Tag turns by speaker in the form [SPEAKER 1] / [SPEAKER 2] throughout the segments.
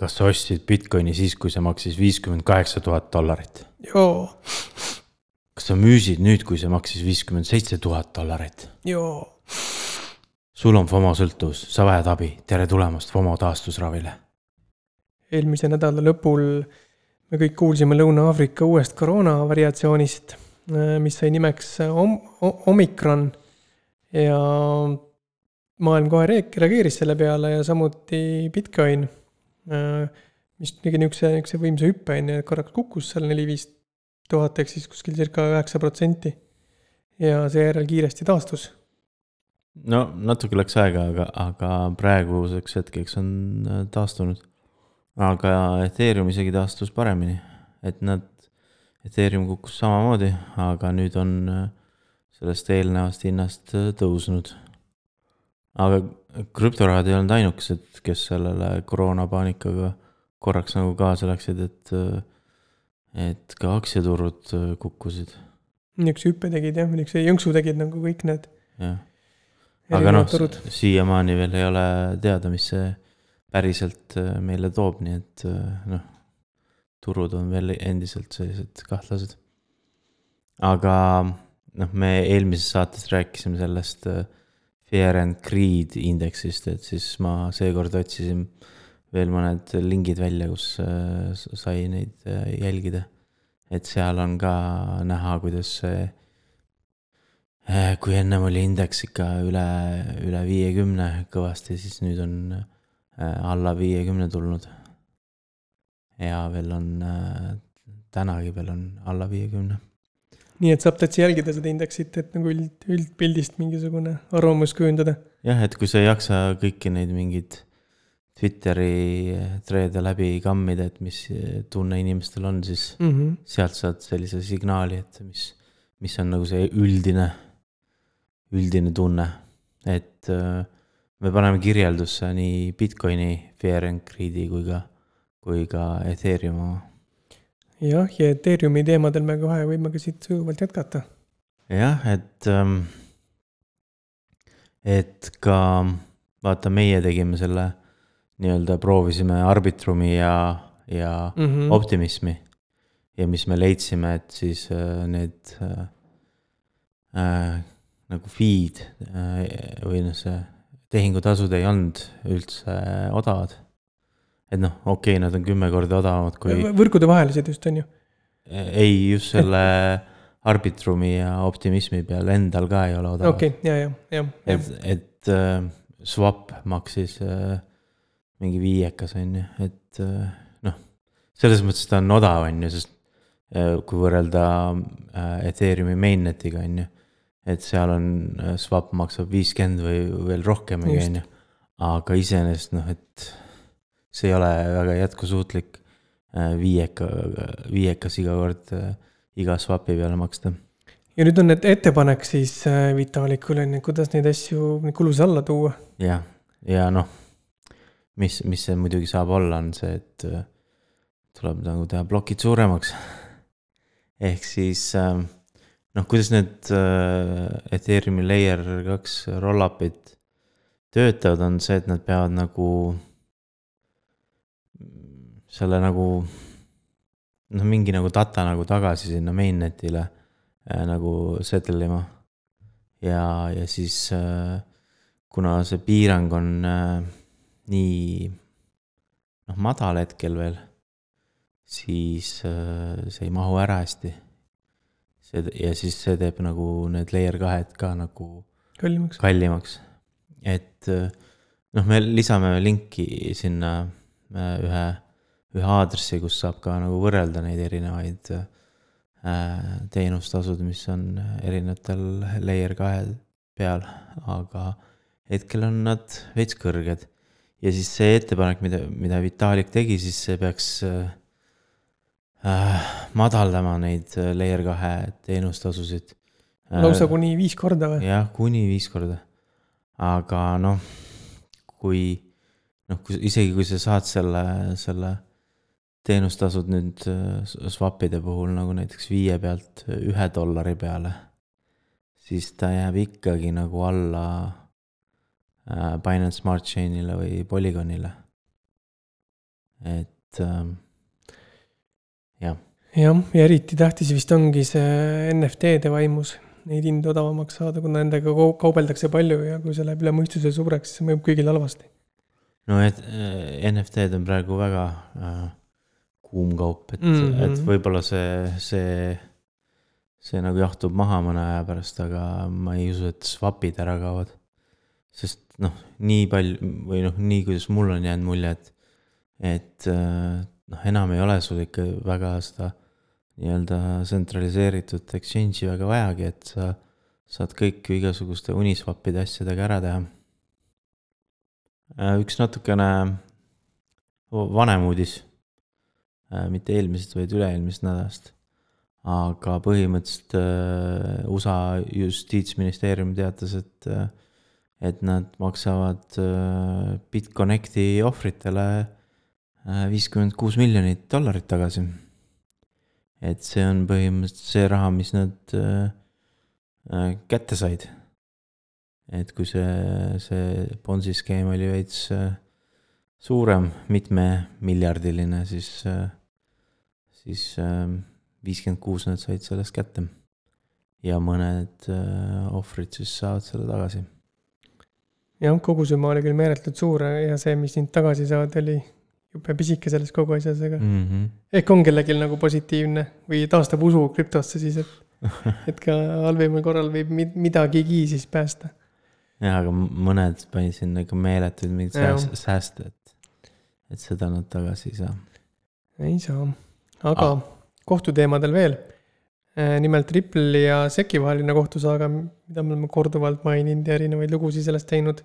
[SPEAKER 1] kas sa ostsid Bitcoini siis, kui see maksis viiskümmend kaheksa tuhat dollarit?
[SPEAKER 2] joo,
[SPEAKER 1] kas sa müüsid nüüd, kui see maksis viiskümmend seitse tuhat dollarit?
[SPEAKER 2] joo.
[SPEAKER 1] sul on FOMO sõltuvus, sa vajad abi, tere tulemast FOMO taastusravile.
[SPEAKER 2] eelmise nädala lõpul me kõik kuulsime Lõuna-Aafrika uuest koroona variatsioonist, mis sai nimeks om-, omikron. ja maailm kohe reageeris selle peale ja samuti Bitcoin. Mis tegi niisuguse, niisuguse võimsa hüppe, on ju, et korraks kukkus seal neli-viis tuhat ehk siis kuskil circa üheksa protsenti. ja seejärel kiiresti taastus.
[SPEAKER 1] no natuke läks aega, aga, aga praeguseks hetkeks on äh, taastunud. aga Ethereum isegi taastus paremini, et nad, Ethereum kukkus samamoodi, aga nüüd on äh, sellest eelnevast hinnast äh, tõusnud. Aga krüptorahad ei olnud ainukesed, kes sellele koroonapaanikaga korraks nagu kaasa läksid, et, et ka aktsiaturud kukkusid,
[SPEAKER 2] niisuguse hüppe tegid jah, niisuguse jõnksu tegid nagu kõik need
[SPEAKER 1] jah. aga noh siiamaani veel ei ole teada, mis see päriselt äh, meile toob, nii et äh, noh, turud on veel endiselt sellised kahtlased. aga noh, me eelmises saates rääkisime sellest äh, Fear and Greed indeksist, et siis ma seekord otsisin veel mõned lingid välja, kus äh, sai neid äh, jälgida. et seal on ka näha, kuidas see Eh, kui ennem oli indeks ikka üle, üle viiekümne kõvasti, siis nüüd on alla viiekümne tulnud. ja veel on, tänagi veel on alla viiekümne.
[SPEAKER 2] Nii et saab täitsa jälgida seda indeksit, et nagu üld, üldpildist mingisugune arvamus kujundada.
[SPEAKER 1] jah, et kui sa ei jaksa kõiki neid mingeid Twitteri treede läbi kammida, et mis tunne inimestel on, siis
[SPEAKER 2] mm. -hmm.
[SPEAKER 1] sealt saad sellise signaali, et mis, mis on nagu see üldine, üldine tunne. et äh, me paneme kirjeldusse nii Bitcoini Fear and Greed'i kui ka, kui ka Ethereum oma.
[SPEAKER 2] Jah, ja Ethereumi teemadel me kohe võime ka siit sujuvalt jätkata.
[SPEAKER 1] jah, et ähm,, et ka vaata, meie tegime selle nii-öelda proovisime Arbitrumi ja, ja
[SPEAKER 2] mm -hmm.
[SPEAKER 1] optimismi. ja mis me leidsime, et siis äh, need äh, äh, nagu feed äh, või noh, see tehingutasud ei olnud üldse äh, odavad. Et noh, okei okay,, nad on kümme korda odavamad kui,
[SPEAKER 2] võrkude vahelised just, on ju.
[SPEAKER 1] ei just selle Arbitrumi ja optimismi peal endal ka ei ole odavad
[SPEAKER 2] okei okay,, ja, ja, ja,
[SPEAKER 1] et, et äh, swap maksis äh, mingi viiekas, on ju, et äh, noh, selles mõttes ta on odav, on ju, sest äh, kui võrrelda äh, Ethereumi mainnet'iga, on ju. et seal on äh, swap maksab viiskümmend või veel rohkemgi,
[SPEAKER 2] Just.
[SPEAKER 1] on ju. aga iseenesest noh, et see ei ole väga jätkusuutlik äh, viieka, viiekas iga kord äh, iga swap'i peale maksta.
[SPEAKER 2] ja nüüd on need ettepanek siis äh, Vitalikule, on ju, kuidas neid asju, neid kulusid alla tuua.
[SPEAKER 1] jah, ja noh, mis, mis see muidugi saab olla, on see, et tuleb nagu teha plokid suuremaks. ehk siis noh, kuidas need Ethereumi layer kaks roll-up'id töötavad, on see, et nad peavad nagu selle nagu noh, mingi nagu data nagu tagasi sinna mainnet'ile äh, nagu settle ima. ja, ja siis äh, kuna see piirang on äh, nii noh, madal hetkel veel, siis äh, see ei mahu ära hästi. see ja siis see teeb nagu need layer kahed ka nagu
[SPEAKER 2] kallimaks.
[SPEAKER 1] kallimaks. et äh, noh, me lisame linki sinna äh, ühe, ühe aadressi, kus saab ka nagu võrrelda neid erinevaid äh, teenustasud, mis on erinevatel layer kahe peal, aga hetkel on nad veits kõrged. ja siis see ettepanek, mida, mida Vitalik tegi, siis see peaks äh, äh, madaldama neid äh, layer kahe teenustasusid.
[SPEAKER 2] lausa kuni viis korda või?
[SPEAKER 1] jah, kuni viis korda. aga noh, kui noh, kui isegi kui sa saad selle, selle teenustasud nüüd äh, swap'ide puhul nagu näiteks viie pealt ühe dollari peale, siis ta jääb ikkagi nagu alla äh, Binance Smart Chain'ile või Polygonile. et ähm, jah,
[SPEAKER 2] jah, ja eriti tähtis vist ongi see NFT-de vaimus neid hindu odavamaks saada, kuna nendega kau- kaubeldakse palju ja kui see läheb üle mõistuse suureks, siis mõjub kõigile halvasti.
[SPEAKER 1] no et äh, NFT-d on praegu väga äh, kuum kaup, et mm. -hmm. et võib-olla see, see, see nagu jahtub maha mõne aja pärast, aga ma ei usu, et swap'id ära kaovad. sest noh, nii palju või noh, nii kuidas mul on jäänud mulje, et, et äh, noh, enam ei ole sul ikka väga seda nii-öelda tsentraliseeritud exchange'i väga vajagi, et sa saad kõik igasuguste Uniswapide asjadega ära teha. üks natukene vanem uudis, mitte eelmisest, vaid üle-eelmisest nädalast. aga põhimõtteliselt äh, USA justiitsministeerium teatas, et, et nad maksavad äh, BitConnecti ohvritele äh, viiskümmend kuus miljonit dollarit tagasi. et see on põhimõtteliselt see raha, mis nad äh, äh, kätte said. et kui see, see Bonsi skeem oli veits äh, suurem, mitmemiljardiline, siis, siis viiskümmend kuus nad said sellest kätte. ja mõned äh, ohvrid siis saavad selle tagasi.
[SPEAKER 2] jah, kogusumma oli küll meeletult suur ja see, mis sind tagasi saadi, oli jube pisike selles kogu asjas, aga
[SPEAKER 1] Mm -hmm.
[SPEAKER 2] ehk on kellelgi nagu positiivne või taastab usu krüptosse siis, et, et ka halvimal korral võib mid- midagigi siis päästa.
[SPEAKER 1] jah, aga mõned panid sinna ikka meeletuid mingeid sääste, et, et seda nad tagasi ei saa.
[SPEAKER 2] ei saa, aga ah. kohtuteemadel veel. nimelt Ripple'i ja SEC-i vaheline kohtusaaga, mida me oleme korduvalt maininud ja erinevaid lugusid sellest teinud.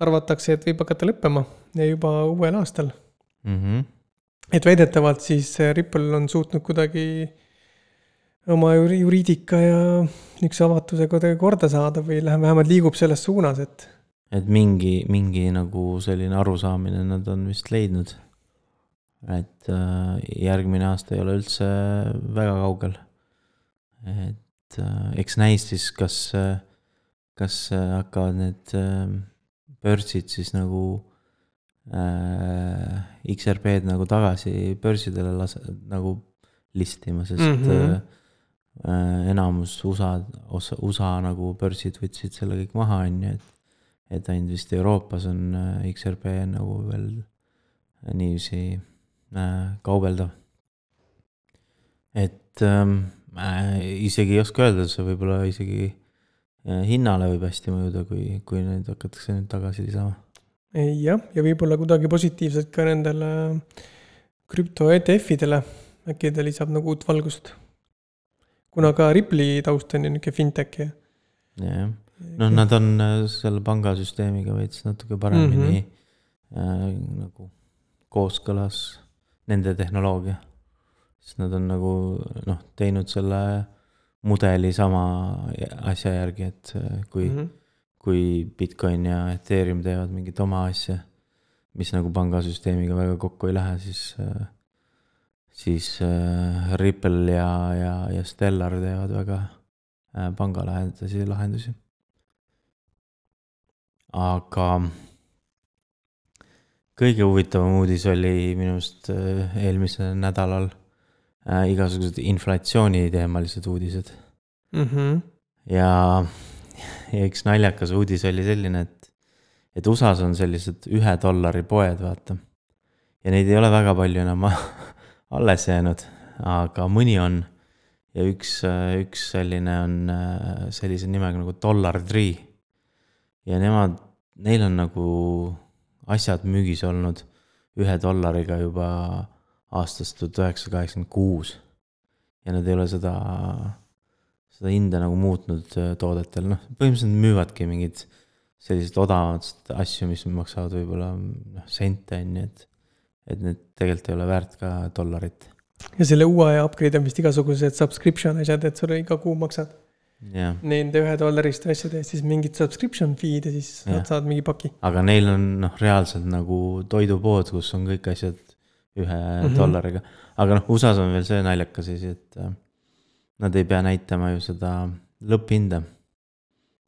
[SPEAKER 2] arvatakse, et võib hakata lõppema ja juba uuel aastal.
[SPEAKER 1] Mm -hmm.
[SPEAKER 2] et väidetavalt siis Ripple on suutnud kuidagi oma juri- juriidika ja niisuguse avatuse kuidagi korda saada või vähemalt liigub selles suunas, et
[SPEAKER 1] et mingi, mingi nagu selline arusaamine nad on vist leidnud. Et äh, järgmine aasta ei ole üldse väga kaugel. et äh, eks näis siis, kas, kas äh, hakkavad need börsid siis nagu äh, XRP-d nagu tagasi börsidele lase-, nagu listima, sest mm. -hmm. äh, enamus USA, USA nagu börsid võtsid selle kõik maha, on ju, et et ainult vist Euroopas on XRP nagu veel niiviisi äh, kaubeldav. et ähm, äh, isegi ei oska öelda, see võib-olla isegi äh, hinnale võib hästi mõjuda, kui, kui neid hakatakse nüüd tagasi lisama.
[SPEAKER 2] ei jah, ja võib-olla kuidagi positiivselt ka nendele krüpto ETF-idele, äkki ta lisab nagu uut valgust. kuna ka Ripple'i taust on ju niisugune fintech ja.
[SPEAKER 1] jah, noh, nad on äh, selle pangasüsteemiga veits natuke paremini mm. -hmm. äh, nagu kooskõlas nende tehnoloogia. sest nad on nagu noh, teinud selle mudeli sama asja järgi, et äh, kui mm. -hmm. kui Bitcoin ja Ethereum teevad mingit oma asja, mis nagu pangasüsteemiga väga kokku ei lähe, siis äh, siis äh, Ripple ja, ja, ja Stellar teevad väga pangalähedasi lahendusi. aga kõige huvitavam uudis oli minu arust äh, eelmisel nädalal äh, igasugused inflatsiooniteemalised uudised
[SPEAKER 2] Mhm.
[SPEAKER 1] ja, ja üks naljakas uudis oli selline, et, et USA-s on sellised ühe dollari poed, vaata. ja neid ei ole väga palju enam alles jäänud, aga mõni on. ja üks, üks selline on äh, sellise nimega nagu Dollar Tree. ja nemad, neil on nagu asjad müügis olnud ühe dollariga juba aastast tuhat üheksasada kaheksakümmend kuus. ja nad ei ole seda seda hinda nagu muutnud äh, toodetel, noh, põhimõtteliselt müüvadki mingeid selliseid odavamaid asju, mis maksavad võib-olla noh, sente on ju, et et need tegelikult ei ole väärt ka dollarit.
[SPEAKER 2] ja selle uue aja upgrade on vist igasugused subscription asjad, et sa iga kuu maksad
[SPEAKER 1] jah,
[SPEAKER 2] nende ühedollariste asjade eest siis mingit subscription fee'd ja siis
[SPEAKER 1] Jah.
[SPEAKER 2] saad, saad mingi paki.
[SPEAKER 1] aga neil on noh, reaalselt nagu toidupood, kus on kõik asjad ühe mm. -hmm. dollariga. aga noh, USA-s on veel see naljakas asi, et äh, nad ei pea näitama ju seda lõpphinda.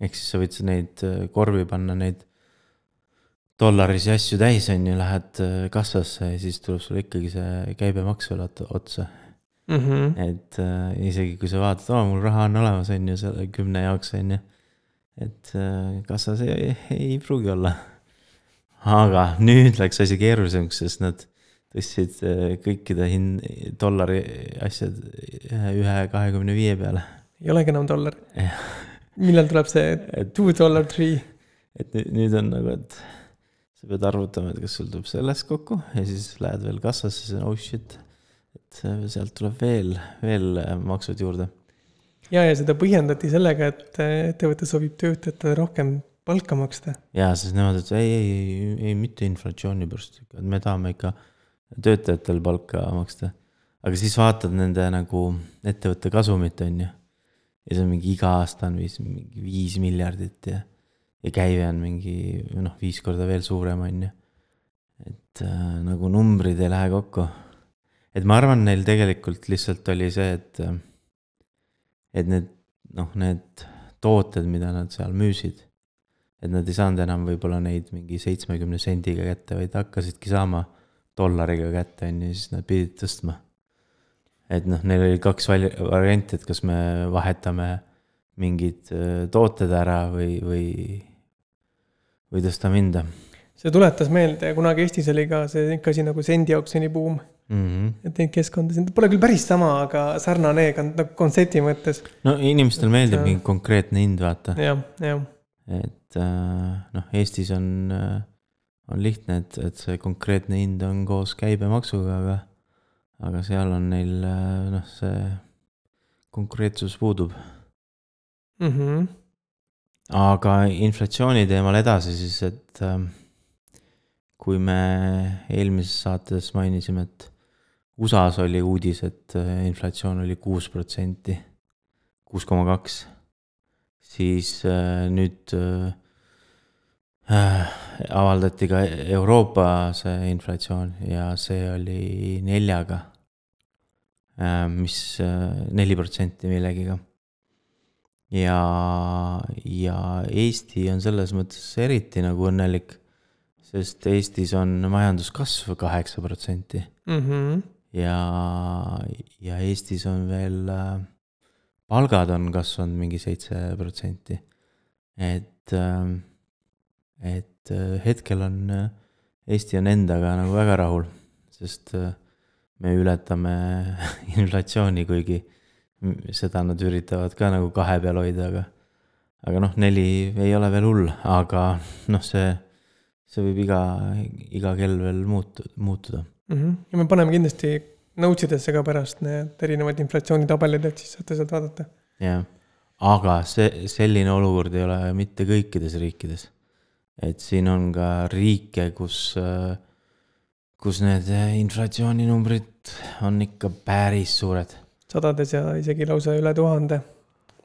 [SPEAKER 1] ehk siis sa võid neid äh, korvi panna neid dollarisi asju täis, on ju, lähed äh, kassasse ja siis tuleb sulle ikkagi see käibemaks veel ot- otsa.
[SPEAKER 2] mm. -hmm.
[SPEAKER 1] et äh, isegi kui sa vaatad, aa, mul raha on olemas, on ju, selle kümne jaoks, on ju. et äh, kassas ei, ei, pruugi olla. aga nüüd läks asi keerulisemaks, sest nad tõstsid äh, kõikide hin-, dollari asjad ühe, ühe kahekümne viie peale.
[SPEAKER 2] ei olegi enam dollar millal tuleb see two dollar tree?
[SPEAKER 1] et nüüd, nüüd on nagu, et sa pead arvutama, et kas sul tuleb sellest kokku ja siis lähed veel kassasse, siis on oh shit. Et äh, sealt tuleb veel, veel äh, maksud juurde.
[SPEAKER 2] ja, ja seda põhjendati sellega, et äh, ettevõte soovib töötajatele rohkem palka maksta.
[SPEAKER 1] ja siis nemad ütlesid ei, ei, ei, ei mitte inflatsiooni pärast, et me tahame ikka töötajatele palka maksta. aga siis vaatad nende nagu ettevõtte kasumit, on ju. ja see on mingi iga aasta on vist mingi viis miljardit ja, ja käive on mingi noh, viis korda veel suurem, on ju. et äh, nagu numbrid ei lähe kokku. Et ma arvan, neil tegelikult lihtsalt oli see, et, et need noh, need tooted, mida nad seal müüsid et nad ei saanud enam võib-olla neid mingi seitsmekümne sendiga kätte, vaid hakkasidki saama dollariga kätte, on ju, siis nad pidid tõstma. et noh, neil oli kaks vali-, varianti, et kas me vahetame mingid äh, tooted ära või, või, või tõstame hinda
[SPEAKER 2] see tuletas meelde, kunagi Eestis oli ka see ikka asi nagu sendioksjoni buum.
[SPEAKER 1] mm. -hmm.
[SPEAKER 2] et neid keskkondasid, pole küll päris sama, aga sarnane nagu kontsepti mõttes.
[SPEAKER 1] no inimestele meeldib
[SPEAKER 2] äh,
[SPEAKER 1] mingi konkreetne hind, vaata,
[SPEAKER 2] jah, jah.
[SPEAKER 1] et äh, noh, Eestis on, on lihtne, et, et see konkreetne hind on koos käibemaksuga, aga aga seal on neil äh, noh, see konkreetsus puudub
[SPEAKER 2] Mm -hmm.
[SPEAKER 1] aga inflatsiooni teemal edasi siis, et kui me eelmises saates mainisime, et USA-s oli uudis, et äh, inflatsioon oli kuus protsenti, kuus koma kaks, siis äh, nüüd äh, äh, avaldati ka Euroopa see inflatsioon ja see oli neljaga äh,, mis neli protsenti millegiga ja, ja Eesti on selles mõttes eriti nagu õnnelik, sest Eestis on majanduskasv kaheksa protsenti.
[SPEAKER 2] Mm -hmm.
[SPEAKER 1] ja, ja Eestis on veel äh, palgad on kasvanud mingi seitse protsenti. et, et äh, hetkel on äh, Eesti on endaga nagu väga rahul, sest äh, me ületame inflatsiooni, kuigi seda nad üritavad ka nagu kahe peal hoida, aga aga noh, neli ei ole veel hull, aga noh, see, see võib iga, iga kell veel muutu-, muutuda.
[SPEAKER 2] Mm -hmm. ja me paneme kindlasti notes idesse ka pärast need erinevad inflatsioonitabelid, et siis saate sealt vaadata.
[SPEAKER 1] jah, aga see, selline olukord ei ole mitte kõikides riikides. et siin on ka riike, kus, kus need inflatsiooninumbrid on ikka päris suured.
[SPEAKER 2] sadades ja isegi lausa üle tuhande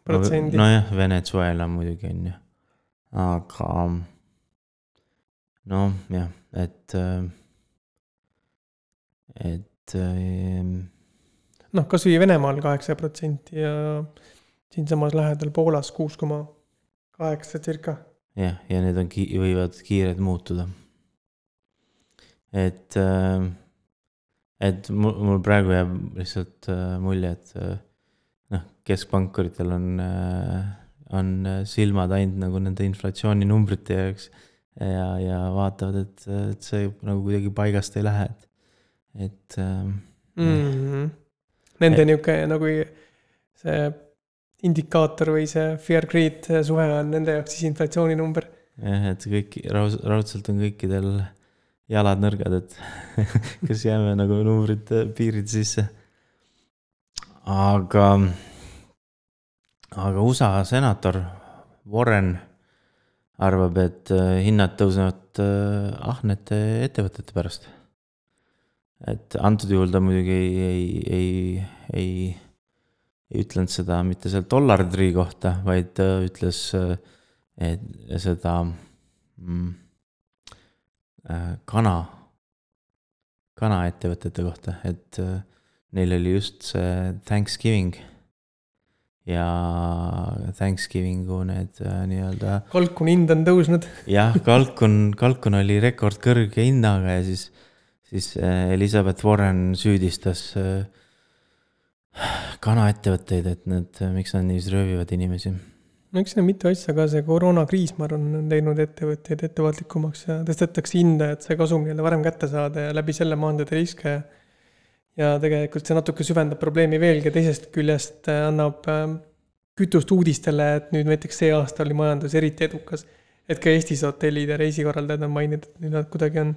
[SPEAKER 2] protsendi no,.
[SPEAKER 1] nojah, Venezuela muidugi on ju, aga noh, jah, et, et
[SPEAKER 2] noh, kasvõi Venemaal kaheksa protsenti ja siinsamas lähedal Poolas kuus koma kaheksa circa.
[SPEAKER 1] jah, ja need on võivad kiired muutuda. et, et mul, mul praegu jääb lihtsalt äh, mulje, et äh, noh, keskpankuritel on, on silmad ainult nagu nende inflatsiooninumbrite jaoks ja, ja vaatavad, et, et see nagu kuidagi paigast ei lähe, et, et äh,
[SPEAKER 2] Mm -hmm. Nende niisugune nagu see indikaator või see fear greed suhe on nende jaoks siis inflatsiooninumber.
[SPEAKER 1] jah, et kõik raud-, raudselt on kõikidel jalad nõrgad, et kas jääme nagu numbrite piirid sisse. aga, aga USA senator Warren arvab, et äh, hinnad tõusevad äh, ahnete ettevõtete pärast. Et antud juhul ta muidugi ei, ei, ei, ei, ei ütlenud seda mitte seal dollartrii kohta, vaid ütles äh, et seda mm, äh, kana, kanaettevõtete kohta, et äh, neil oli just see Thanksgiving. ja Thanksgiving'u need äh, nii-öelda
[SPEAKER 2] kalkuni hind on tõusnud.
[SPEAKER 1] jah, kalkun, kalkun oli rekordkõrge hinnaga ja siis, siis äh, Elizabeth Warren süüdistas äh, kanaettevõtteid, et nad, miks nad niiviisi röövivad inimesi.
[SPEAKER 2] no eks siin on mitu asja ka, see koroonakriis, ma arvan, on teinud ettevõtteid ettevõtlikumaks ja tõstetakse hinda, et see kasum nii-öelda varem kätte saada ja läbi selle maandada riske. ja tegelikult see natuke süvendab probleemi veelgi ja teisest küljest äh, annab äh, kütust uudistele, et nüüd näiteks see aasta oli majandus eriti edukas. et ka Eestis hotellid ja reisikorraldajad on maininud, et nüüd nad kuidagi on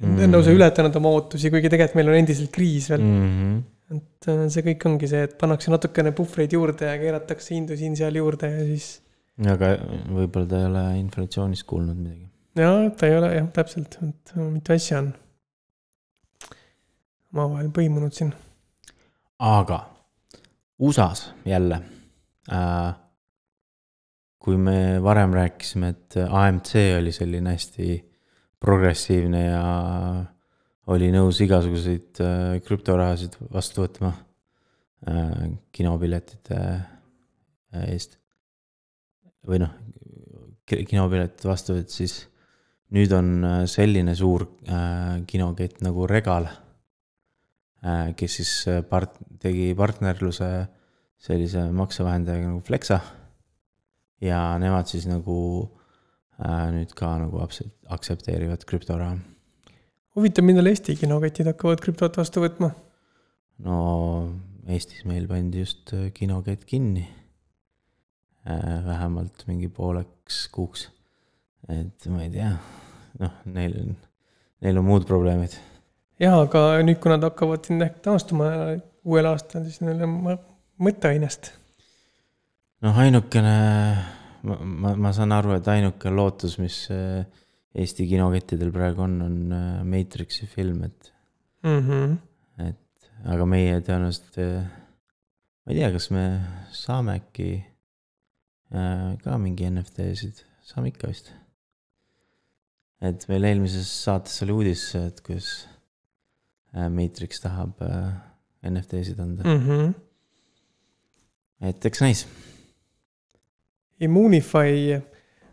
[SPEAKER 1] Mm.
[SPEAKER 2] mm. lausa ületanud oma ootusi, kuigi tegelikult meil on endiselt kriis veel mm..
[SPEAKER 1] -hmm.
[SPEAKER 2] et äh, see kõik ongi see, et pannakse natukene puhvreid juurde ja keeratakse hindu siin-seal juurde ja siis
[SPEAKER 1] aga võib-olla ta ei ole inflatsioonist kuulnud midagi.
[SPEAKER 2] jaa, ta ei ole jah, täpselt, et äh, mitu asja on omavahel põimunud siin.
[SPEAKER 1] aga USA-s jälle äh,. kui me varem rääkisime, et AMC oli selline hästi progressiivne ja oli nõus igasuguseid äh, krüptorahasid vastu võtma äh, kinopiletite äh, eest. või noh, kinopiletid vastu võttis, siis nüüd on selline suur kinokett nagu Regal kes siis part-, tegi partnerluse sellise maksevahendajaga nagu Flexa. ja nemad siis nagu nüüd ka nagu aktsepteerivad krüptoraha.
[SPEAKER 2] huvitav, millal Eesti kinoketid hakkavad krüptot vastu võtma?
[SPEAKER 1] no Eestis meil pandi just äh, kinokett kinni. vähemalt mingi pooleks kuuks. et ma ei tea, noh, neil on, neil on muud probleemid.
[SPEAKER 2] jaa, aga nüüd, kui nad hakkavad siin ehk taastuma uuel aastal, siis neil on mõ- mõtteainest.
[SPEAKER 1] noh, ainukene, ma, ma, ma saan aru, et ainuke lootus, mis äh, Eesti kinokettidel praegu on, on äh, Matrixi film, et,
[SPEAKER 2] Mm -hmm.
[SPEAKER 1] aga meie tõenäoliselt, ma ei tea, kas me saame äkki ka mingi NFT-sid, saame ikka vist. et meil eelmises saates oli uudis, et kuidas Matrix tahab NFT-sid anda Mm
[SPEAKER 2] -hmm.
[SPEAKER 1] et eks näis.
[SPEAKER 2] Immunify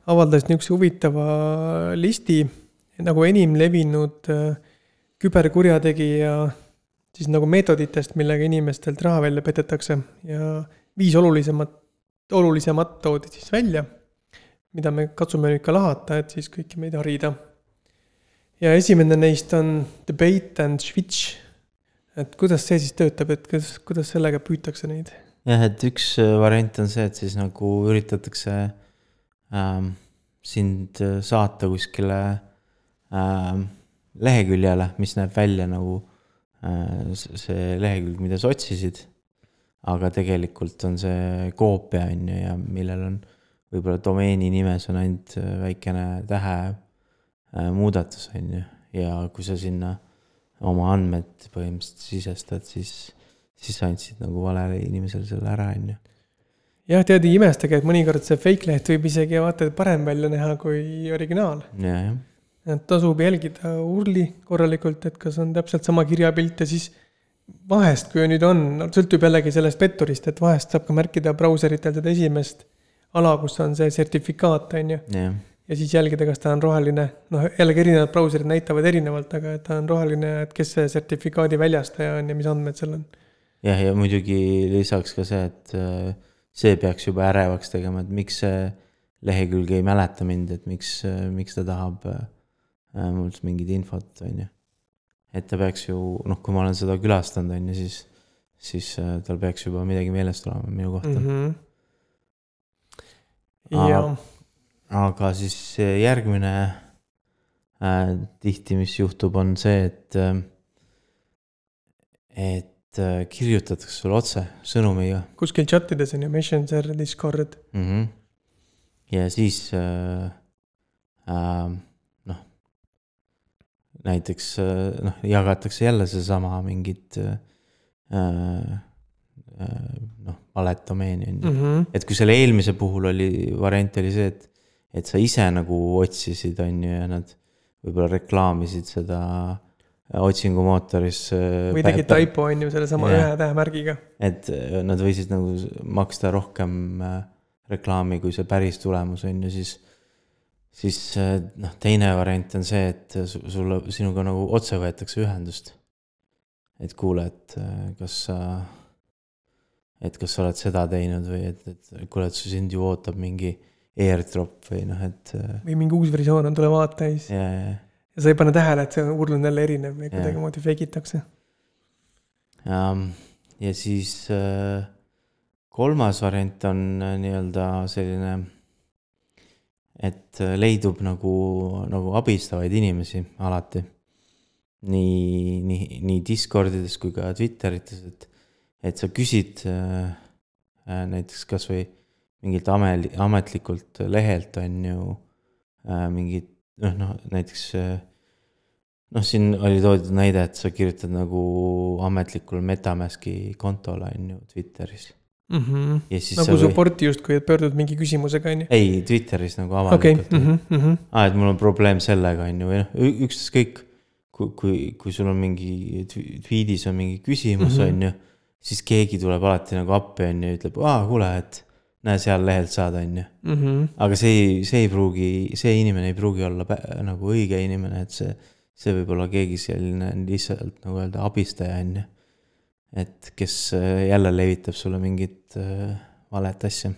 [SPEAKER 2] avaldas niisuguse huvitava listi nagu enim levinud äh, küberkurjategija siis nagu meetoditest, millega inimestelt raha välja petetakse ja viis olulisemat, olulisemat toodi siis välja, mida me katsume nüüd ka lahata, et siis kõiki meid harida. ja esimene neist on debate and switch. et kuidas see siis töötab, et kuidas, kuidas sellega püütakse neid?
[SPEAKER 1] jah, et üks äh, variant on see, et siis nagu üritatakse ähm, sind äh, saata kuskile ähm, leheküljele, mis näeb välja nagu äh, see lehekülg, mida sa otsisid. aga tegelikult on see koopia on ju ja millel on võib-olla domeeni nimes on ainult äh, väikene tähe äh, muudatus on ju ja kui sa sinna oma andmed põhimõtteliselt sisestad, siis siis sa andsid nagu valele inimesele selle ära, on ju.
[SPEAKER 2] jah, tead, ei imestage, et mõnikord see fake leht võib isegi vaata parem välja näha kui originaal. et tasub jälgida urli korralikult, et kas on täpselt sama kirjapilt ja siis vahest, kui nüüd on, sõltub jällegi sellest petturist, et vahest saab ka märkida brauseritel seda esimest ala, kus on see sertifikaat, on ju. ja siis jälgida, kas ta on roheline, noh jällegi erinevad brauserid näitavad erinevalt, aga et ta on roheline, et kes see sertifikaadi väljastaja on ja mis andmed seal on.
[SPEAKER 1] jah, ja muidugi lisaks ka see, et äh, see peaks juba ärevaks tegema, et miks see lehekülg ei mäleta mind, et miks, miks ta tahab äh, mult mingit infot, on ju. et ta peaks ju, noh, kui ma olen seda külastanud, on ju, siis, siis äh, tal peaks juba midagi meelest olema minu kohta mm. Aa.
[SPEAKER 2] ja
[SPEAKER 1] aga siis järgmine äh, tihti, mis juhtub, on see, et äh,, et äh, kirjutatakse sulle otse sõnumiga
[SPEAKER 2] kuskil chatides on ju Messenger, Discord.
[SPEAKER 1] mm. -hmm. ja siis äh, äh, noh, näiteks äh, noh, jagatakse jälle seesama mingit äh, äh, noh, valet domeeni on ju.
[SPEAKER 2] Mhm.
[SPEAKER 1] et kui selle eelmise puhul oli, variant oli see, et, et sa ise nagu otsisid, on ju, ja nad võib-olla reklaamisid seda otsingumootoris.
[SPEAKER 2] või tegid taipo, on ju, sellesama ühe tähemärgiga.
[SPEAKER 1] et äh, nad võisid nagu maksta rohkem äh, reklaami kui see päris tulemus on ju, siis, siis äh, noh, teine variant on see, et su- sulle, sinuga nagu otse võetakse ühendust. et kuule, et äh, kas sa, et kas sa oled seda teinud või et, et kuule, et sind ju ootab mingi airdrop või noh, et äh,
[SPEAKER 2] või mingi uus versioon on, tule vaata ja siis,
[SPEAKER 1] ja, ja,
[SPEAKER 2] ja sa ei pane tähele, et see url on jälle erinev
[SPEAKER 1] Jah.
[SPEAKER 2] kuidagimoodi fake itakse.
[SPEAKER 1] ja, ja siis äh, kolmas variant on äh, nii-öelda selline, et äh, leidub nagu, nagu abistavaid inimesi alati. nii, nii, nii Discordides kui ka Twitterites, et, et sa küsid äh, näiteks kasvõi mingilt ameli-, ametlikult lehelt on ju äh, mingit noh, noh näiteks äh, noh, siin oli toodud näide, et sa kirjutad nagu ametlikul Metamaski kontole on ju Twitteris
[SPEAKER 2] Mm -hmm.
[SPEAKER 1] ja siis
[SPEAKER 2] nagu
[SPEAKER 1] või...,
[SPEAKER 2] support'i justkui, et pöördud mingi küsimusega, on ju.
[SPEAKER 1] ei Twitteris nagu
[SPEAKER 2] okei,
[SPEAKER 1] avalikult okay..
[SPEAKER 2] mhm,
[SPEAKER 1] aa, et mul on probleem sellega on ju, või noh, ükskõik. kui, kui, kui sul on mingi tweet'is on mingi küsimus
[SPEAKER 2] Mhm.
[SPEAKER 1] on ju, siis keegi tuleb alati nagu appi on ju, ütleb, aa kuule, et näe seal lehelt saad, on ju.
[SPEAKER 2] mhm.
[SPEAKER 1] aga see ei, see ei pruugi, see inimene ei pruugi olla nagu õige inimene, et see, see võib olla keegi selline lihtsalt nagu öelda abistaja on ju. et kes äh, jälle levitab sulle mingit äh, valet asja.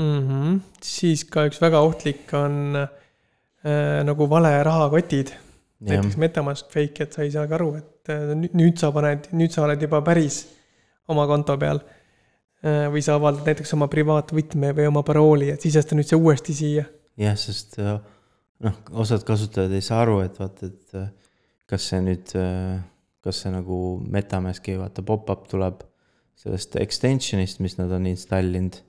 [SPEAKER 2] Mhm. siis ka üks väga ohtlik on äh, nagu vale rahakotid, näiteks Metamask fake, et sa ei saagi aru, et äh, nüüd- nüüd sa paned, nüüd sa oled juba päris oma konto peal. Või sa avaldad näiteks oma privaatvõtme või oma parooli, et sisesta nüüd see uuesti siia.
[SPEAKER 1] jah, sest äh, noh, osad kasutajad ei saa aru, et vaata, et äh, kas see nüüd, kas see nagu Metamaski vaata pop-up tuleb sellest extension'ist, mis nad on installinud.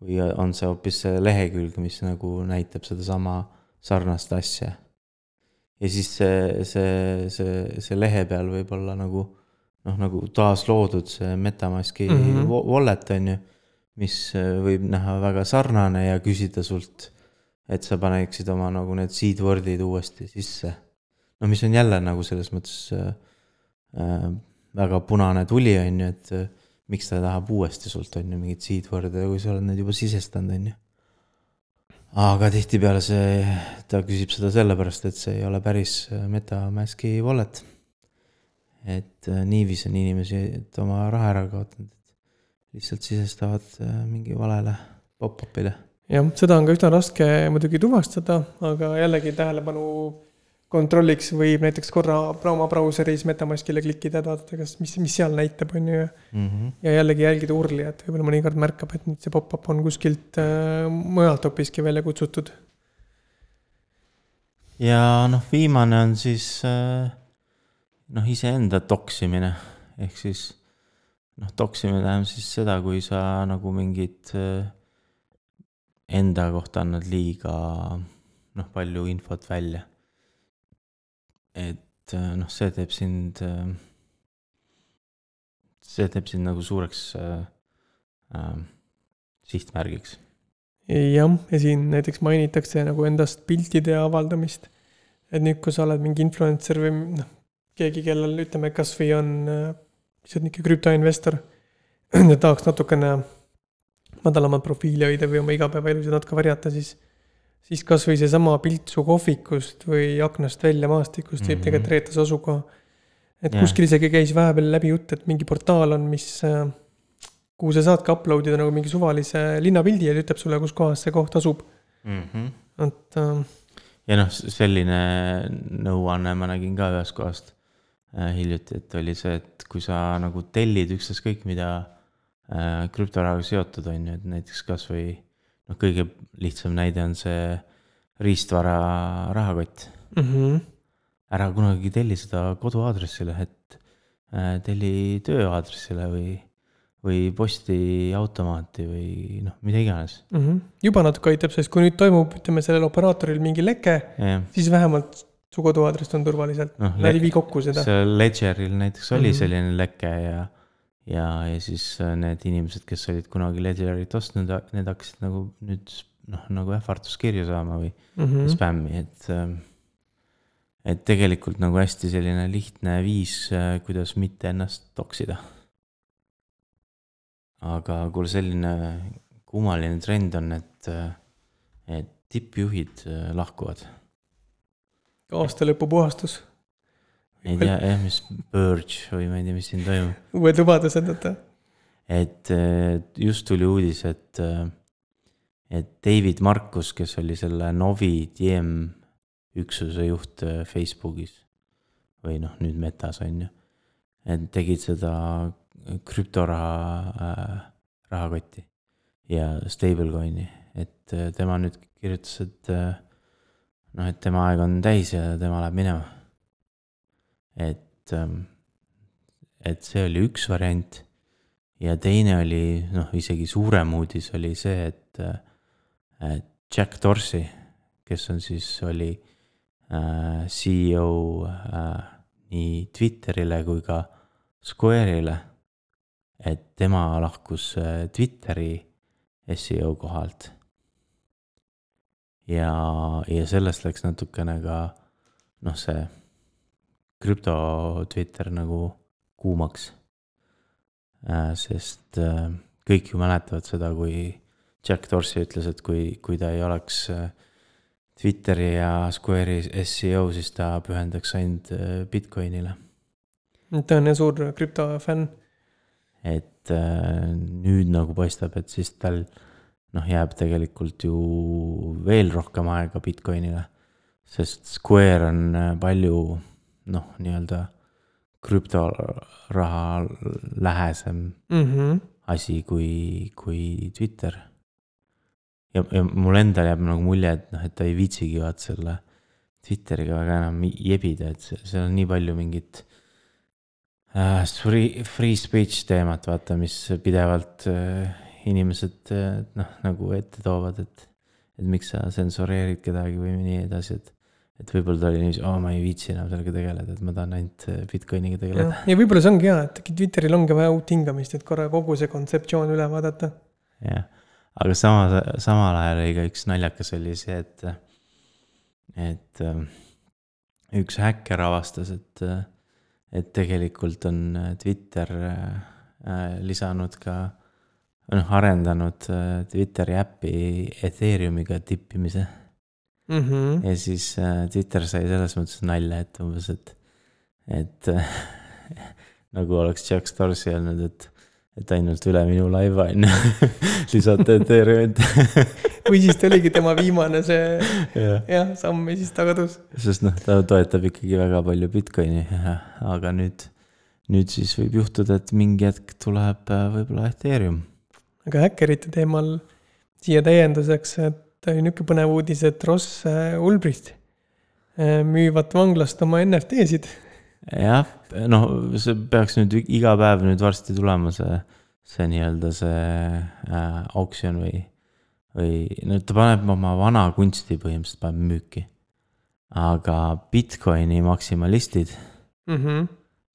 [SPEAKER 1] või on see hoopis see lehekülg, mis nagu näitab sedasama sarnast asja. ja siis see, see, see, see lehe peal võib olla nagu noh, nagu taasloodud see Metamaski mm. -hmm. wallet on ju, mis äh, võib näha väga sarnane ja küsida sult et sa paneksid oma nagu need seedword'id uuesti sisse. no mis on jälle nagu selles mõttes äh, äh, väga punane tuli, on ju, et äh, miks ta tahab uuesti sult, on ju, mingeid seedword'e, kui sa oled need juba sisestanud, on ju. aga tihtipeale see, ta küsib seda sellepärast, et see ei ole päris äh, MetaMaski wallet. Et äh, niiviisi on inimesi, et oma raha ära kaotanud, et lihtsalt sisestavad äh, mingi valele pop-up'ile
[SPEAKER 2] jah, seda on ka üsna raske muidugi tuvastada, aga jällegi tähelepanu kontrolliks võib näiteks korra oma brauseris Metamaskile klikkida, et vaadata, kas, mis, mis seal näitab, on ju. ja jällegi jälgida urli, et võib-olla mõnikord märkab, et nüüd see pop-up on kuskilt äh, mujalt hoopiski välja kutsutud.
[SPEAKER 1] ja noh, viimane on siis äh, noh, iseenda toksimine ehk siis noh, toksimine tähendab siis seda, kui sa nagu mingit äh, enda kohta annad liiga noh, palju infot välja. et äh, noh, see teeb sind äh,, see teeb sind nagu suureks äh, äh, sihtmärgiks
[SPEAKER 2] jah, ja siin näiteks mainitakse nagu endast piltide avaldamist. et nüüd, kui sa oled mingi influencer või noh, keegi, kellel ütleme, kasvõi on äh, lihtsalt niisugune krüptoinvestor ja tahaks natukene madalamat profiili hoida või oma igapäevaelusid natuke varjata, siis siis kasvõi seesama pilt su kohvikust või aknast välja maastikust võib
[SPEAKER 1] Mhm.
[SPEAKER 2] tegelikult reeta su asukoha. et
[SPEAKER 1] Jah.
[SPEAKER 2] kuskil isegi käis vahepeal läbi jutt, et mingi portaal on, mis, kuhu sa saadki upload ida nagu mingi suvalise linnapildi ja ta ütleb sulle, kus kohas see koht asub.
[SPEAKER 1] mm. -hmm.
[SPEAKER 2] et äh,
[SPEAKER 1] ja noh, selline nõuanne ma nägin ka ühest kohast äh, hiljuti, et oli see, et kui sa nagu tellid ükstaskõik mida äh, krüptorahaga seotud on ju, et näiteks kasvõi noh, kõige lihtsam näide on see riistvara rahakott.
[SPEAKER 2] mm. -hmm.
[SPEAKER 1] ära kunagi telli seda koduaadressile, et äh, telli tööaadressile või, või postiautomaati või noh, mida iganes.
[SPEAKER 2] Mm -hmm. juba natuke aitab, sest kui nüüd toimub, ütleme sellel operaatoril mingi leke,
[SPEAKER 1] jah,
[SPEAKER 2] siis vähemalt su koduaadress on turvaliselt
[SPEAKER 1] noh,
[SPEAKER 2] Nad ei vii kokku seda.
[SPEAKER 1] seal Ledgeril näiteks oli
[SPEAKER 2] Mhm.
[SPEAKER 1] selline leke ja, ja, ja siis äh, need inimesed, kes olid kunagi Ledgerit ostnud, need hakkasid nagu nüüd noh, nagu ähvarduskirju saama või
[SPEAKER 2] Mm
[SPEAKER 1] mm.
[SPEAKER 2] -hmm.
[SPEAKER 1] spämmi, et ähm, et tegelikult nagu hästi selline lihtne viis, kuidas mitte ennast toksida. aga kuule, selline kummaline trend on, et, et tippjuhid lahkuvad.
[SPEAKER 2] Aastalõpupuhastus.
[SPEAKER 1] ei tea jah, mis purge või ma ei tea, mis siin toimub.
[SPEAKER 2] uued lubadused, vaata.
[SPEAKER 1] et just tuli uudis, et, et David Marcus, kes oli selle Novi DM üksuse juht äh, Facebookis või noh, nüüd Metas on ju. et tegid seda krüptoraha äh,, rahakotti ja stablecoin'i, et tema nüüd kirjutas, et äh, noh, et tema aeg on täis ja tema läheb minema. et ähm,, et see oli üks variant ja teine oli noh, isegi suurem uudis oli see, et, äh, et Jack Dorsey, kes on siis, oli Äh, CEO äh, nii Twitterile kui ka Square'ile. et tema lahkus äh, Twitteri seo kohalt. Ja, ja sellest läks natukene ka noh, see krüpto Twitter nagu kuumaks. sest kõik ju mäletavad seda, kui Jack Dorsey ütles, et kui, kui ta ei oleks äh, Twitteri ja Square'i seo, siis ta pühendaks ainult äh, Bitcoinile.
[SPEAKER 2] ta on jah suur krüptofänn.
[SPEAKER 1] et äh, nüüd nagu paistab, et siis tal noh, jääb tegelikult ju veel rohkem aega Bitcoinile. sest Square on äh, palju noh, nii-öelda krüptoraha lähesem mm -hmm. asi kui, kui Twitter ja, ja mul endal jääb nagu mulje, et noh, et ta ei viitsigi vaat selle Twitteriga väga enam jebida, et seal on nii palju mingit äh, free, free speech teemat, vaata, mis pidevalt äh, inimesed äh, noh, nagu ette toovad, et, et miks sa tsensureerid kedagi või nii edasi, et et võib-olla ta oli niiviisi, aa, ma ei viitsi enam sellega tegeleda, et ma tahan ainult äh, Bitcoiniga tegeleda.
[SPEAKER 2] ja, ja võib-olla see ongi hea, et Twitteril ongi vaja uut hingamist, et korra kogu see kontseptsioon üle vaadata.
[SPEAKER 1] jah aga samas, samal ajal oli ka üks naljakas oli see, et, et ähm, üks häkker avastas, et, et tegelikult on Twitter lisanud ka, noh, arendanud äh, Twitteri äppi Ethereumiga tippimise mm. -hmm. ja siis äh, Twitter sai selles mõttes nalja, et umbes, et, et nagu oleks Jack Dorsey öelnud, et et ainult üle minu laiva on ju, lisate Ethereumit
[SPEAKER 2] või siis ta oligi tema viimane see jah ja, samm ja siis ta kadus.
[SPEAKER 1] sest noh, ta toetab ikkagi väga palju Bitcoini, aga nüüd, nüüd siis võib juhtuda, et mingi hetk tuleb äh, võib-olla Ethereum.
[SPEAKER 2] Aga häkkerite teemal siia täienduseks, et oli niisugune põnev uudis, et Ross äh, Ulbricht äh, müüvad vanglast oma NFT-sid
[SPEAKER 1] jah, noh, see peaks nüüd iga päev nüüd varsti tulema, see, see nii-öelda see äh, auksjon või, või no ta paneb oma vana kunsti põhimõtteliselt paneb müüki. aga Bitcoini maksimalistid mm, -hmm.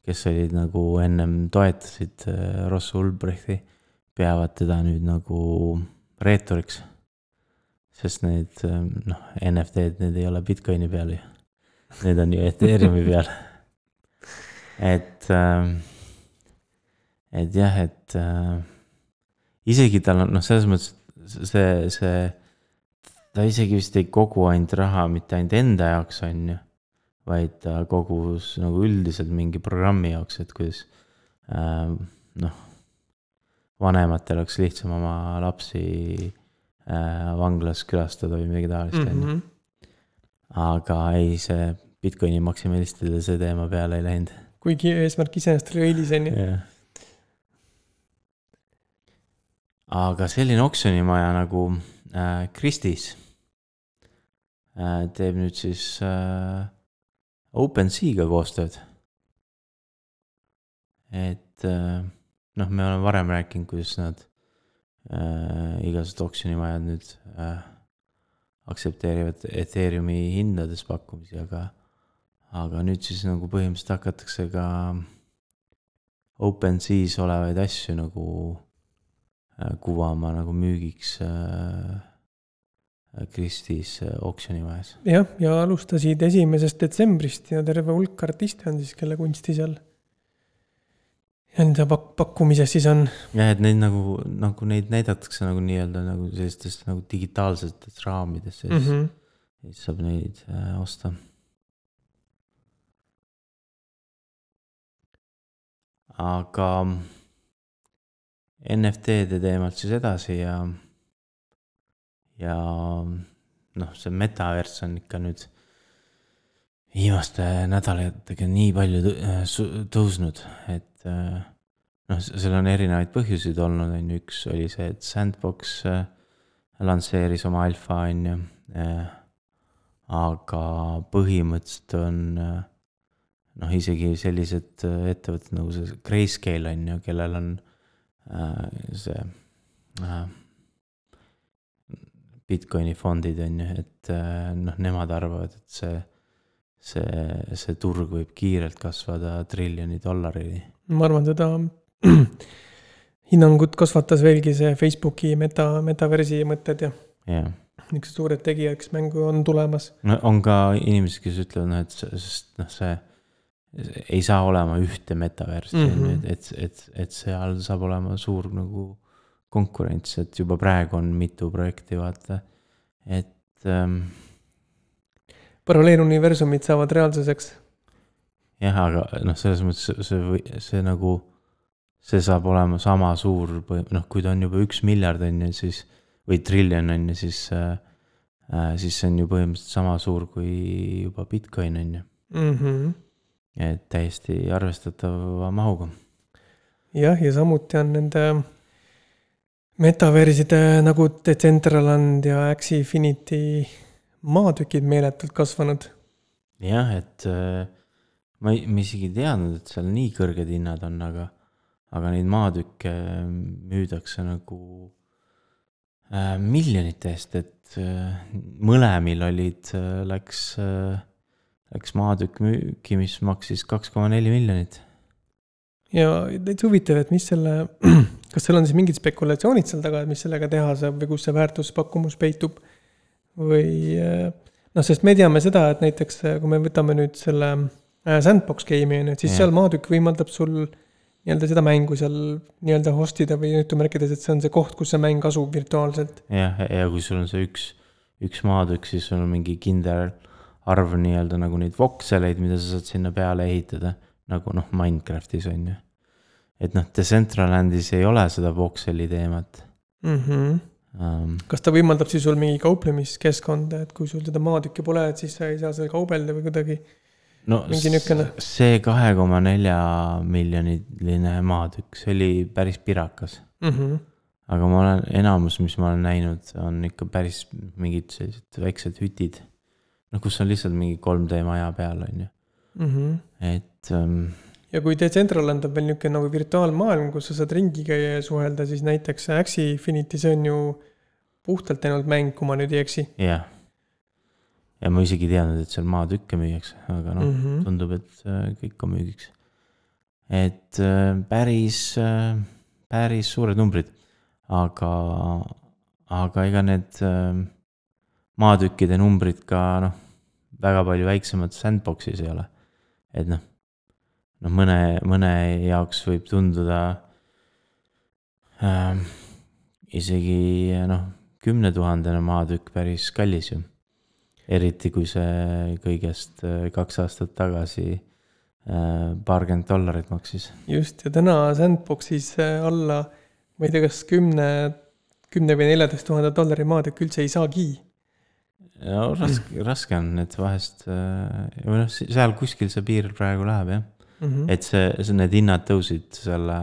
[SPEAKER 1] kes olid nagu ennem toetasid äh, Ross Ulbrichti, peavad teda nüüd nagu reeturiks. sest need äh, noh, NFT-d, need ei ole Bitcoini peal ju. Need on ju Ethereumi peal et, ähm, et jah, et äh, isegi tal on noh, selles mõttes see, see, ta isegi vist ei kogu ainult raha mitte ainult enda jaoks, on ju, vaid ta kogus nagu üldiselt mingi programmi jaoks, et kuidas äh, noh, vanematel oleks lihtsam oma lapsi äh, vanglas külastada või midagi taolist, on ju. Mhm. aga ei, see Bitcoini maksimalistidel see teema peale ei läinud
[SPEAKER 2] kuigi eesmärk iseenesest oli õilis, on ju.
[SPEAKER 1] aga selline oksjonimaja nagu äh, Christie's äh, teeb nüüd siis äh, OpenSea'ga koostööd. et äh, noh, me oleme varem rääkinud, kuidas nad äh, igasugused oksjonimajad nüüd äh, aktsepteerivad Ethereumi hindades pakkumisi, aga aga nüüd siis nagu põhimõtteliselt hakatakse ka OpenSea's olevaid asju nagu äh, kuvama nagu müügiks äh, Kristis äh, oksjonimajas.
[SPEAKER 2] jah, ja alustasid esimesest detsembrist ja terve hulk artiste on siis, kelle kunsti seal enda pak-, pakkumises siis on.
[SPEAKER 1] jah, et neid nagu, nagu neid näidatakse nagu nii-öelda nagu sellistes nagu digitaalsetes raamides ja siis mm,
[SPEAKER 2] -hmm.
[SPEAKER 1] siis saab neid äh, osta. aga NFT-de teemalt siis edasi ja, ja noh, see metaverss on ikka nüüd viimaste nädalatega nii palju äh, tõusnud, et äh, noh, seal on erinevaid põhjuseid olnud, on ju, üks oli see, et Sandbox äh, lansseeris oma alfa, on ju. aga põhimõtteliselt on äh, noh, isegi sellised äh, ettevõtted nagu see Grayscale on ju, kellel on äh, see äh, Bitcoini fondid on ju, et äh, noh, nemad arvavad, et see, see, see turg võib kiirelt kasvada triljoni dollarini.
[SPEAKER 2] Ma arvan, seda hinnangut kasvatas veelgi see Facebooki meta, metaversi mõtted ja
[SPEAKER 1] jah,
[SPEAKER 2] niisugused suured tegijad, kes mängu on tulemas.
[SPEAKER 1] no on ka inimesed, kes ütlevad, noh, et sest noh, see ei saa olema ühte metaversi
[SPEAKER 2] Mhm.
[SPEAKER 1] et, et, et, et seal saab olema suur nagu konkurents, et juba praegu on mitu projekti, vaata, et ähm,
[SPEAKER 2] paralleeluniversumid saavad reaalsuseks.
[SPEAKER 1] jah, aga noh, selles mõttes see- see või see nagu, see saab olema sama suur, noh, kui ta on juba üks miljard on ju, siis või triljon on ju, siis äh,. Äh, siis see on ju põhimõtteliselt sama suur kui juba Bitcoin on ju,
[SPEAKER 2] mm. -hmm.
[SPEAKER 1] et täiesti arvestatava mahuga.
[SPEAKER 2] jah, ja samuti on nende metaverside nagu Decentraland ja Axie-Infinity maatükid meeletult kasvanud.
[SPEAKER 1] jah, et äh, ma ei, ma isegi ei teadnud, et seal nii kõrged hinnad on, aga, aga neid maatükke müüdakse nagu äh, miljonite eest, et äh, mõlemil olid, läks äh,, läks maatükk müüki, mis maksis kaks koma neli miljonit.
[SPEAKER 2] ja täitsa huvitav, et mis selle, kas seal on siis mingid spekulatsioonid seal taga, et mis sellega teha saab või kus see väärtuspakkumus peitub? või eh, noh, sest me teame seda, et näiteks eh, kui me võtame nüüd selle äh, sandbox game'i on ju, et siis
[SPEAKER 1] Jah.
[SPEAKER 2] seal maatükk võimaldab sul nii-öelda seda mängu seal nii-öelda host ida või jutumärkides, et see on see koht, kus see mäng asub virtuaalselt.
[SPEAKER 1] jah, ja kui sul on see üks, üks maatükk, siis sul on mingi kindel arv nii-öelda nagu neid vokseleid, mida sa saad sinna peale ehitada, nagu noh, Minecraftis on ju. et noh, Decentralandis ei ole seda vokseli teemat
[SPEAKER 2] Mm -hmm.
[SPEAKER 1] um,.
[SPEAKER 2] kas ta võimaldab siis sul mingi kauplemiskeskkonda, et kui sul seda maatükki pole, et siis sa ei saa seal kaubelda või kuidagi?
[SPEAKER 1] No see kahe koma nelja miljoniline maatükk, see oli päris pirakas.
[SPEAKER 2] Mm -hmm.
[SPEAKER 1] aga ma olen, enamus, mis ma olen näinud, on ikka päris mingid sellised väiksed hütid. noh, kus on lihtsalt mingi 3D maja peal, on ju,
[SPEAKER 2] Mm -hmm.
[SPEAKER 1] et um,
[SPEAKER 2] ja kui Decentraland on veel niisugune nagu virtuaalmaailm, kus sa saad ringi käia ja suhelda, siis näiteks Axie Infinity, see on ju puhtalt ainult mäng, kui ma nüüd ei eksi
[SPEAKER 1] jah. Ja ma isegi ei teadnud, et seal maatükke müüakse, aga noh
[SPEAKER 2] mm. -hmm.
[SPEAKER 1] tundub, et äh, kõik on müügiks. et äh, päris, päris suured numbrid, aga, aga ega need äh, maatükkide numbrid ka noh, väga palju väiksemad sandbox'is ei ole. et noh, noh mõne, mõne jaoks võib tunduda äh, isegi noh, kümnetuhandene maatükk päris kallis ju eriti kui see kõigest äh, kaks aastat tagasi äh, paarkümmend dollarit maksis.
[SPEAKER 2] just, ja täna Sandboxis äh, alla, ma ei tea, kas kümne, kümne või neljateist tuhande dollari maatükk üldse ei saagi.
[SPEAKER 1] no raske, raske on, et vahest või noh, seal kuskil see piir praegu läheb jah,
[SPEAKER 2] Mhm.
[SPEAKER 1] et see, see, need hinnad tõusid selle,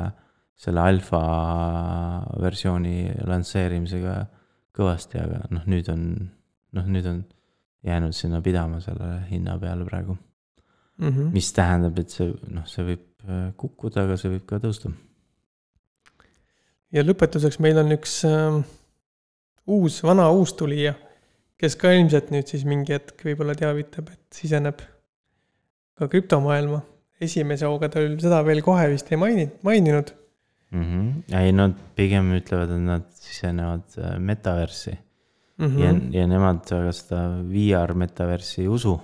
[SPEAKER 1] selle alfa versiooni lansseerimisega kõvasti, aga noh, nüüd on, noh, nüüd on jäänud sinna pidama selle hinna peale praegu,
[SPEAKER 2] Mhm.
[SPEAKER 1] mis tähendab, et see noh, see võib äh, kukkuda, aga see võib ka tõusta
[SPEAKER 2] ja lõpetuseks meil on üks äh, uus, vana uustulija, kes ka ilmselt nüüd siis mingi hetk võib-olla teavitab, et siseneb ka krüptomaailma. esimese hooga ta seda veel kohe vist ei maininud, maininud.
[SPEAKER 1] mm. -hmm. ei, nad pigem ütlevad, et nad sisenevad äh, metaversi
[SPEAKER 2] Mhm.
[SPEAKER 1] ja, ja nemad väga seda VR metaversi ei usu.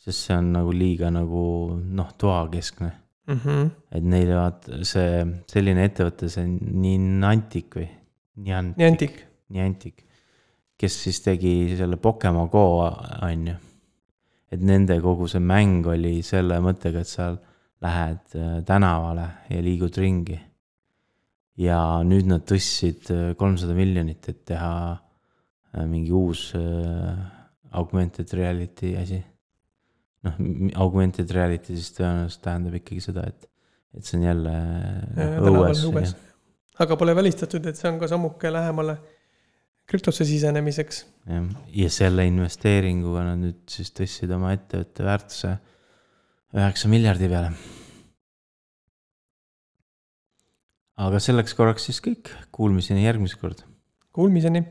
[SPEAKER 1] sest see on nagu liiga nagu noh, toakeskne,
[SPEAKER 2] Mhm.
[SPEAKER 1] et neile vaata see selline ettevõte, see Niantic või?
[SPEAKER 2] Niantic,
[SPEAKER 1] Niantic, kes siis tegi selle Pokemon Go on ju. et nende kogu see mäng oli selle mõttega, et sa lähed äh, tänavale ja liigud ringi. ja nüüd nad tõstsid äh, kolmsada miljonit, et teha mingi uus äh, augmented reality asi. noh, augmented reality siis tõenäoliselt tähendab ikkagi seda, et, et see on jälle noh,
[SPEAKER 2] tänaval
[SPEAKER 1] õues
[SPEAKER 2] õues. aga pole välistatud, et see on ka sammuke lähemale krüptosse sisenemiseks.
[SPEAKER 1] jah, ja selle investeeringuga nad nüüd siis tõstsid oma ettevõtte väärtuse üheksa miljardi peale. aga selleks korraks siis kõik, kuulmiseni järgmine kord.
[SPEAKER 2] Kuulmiseni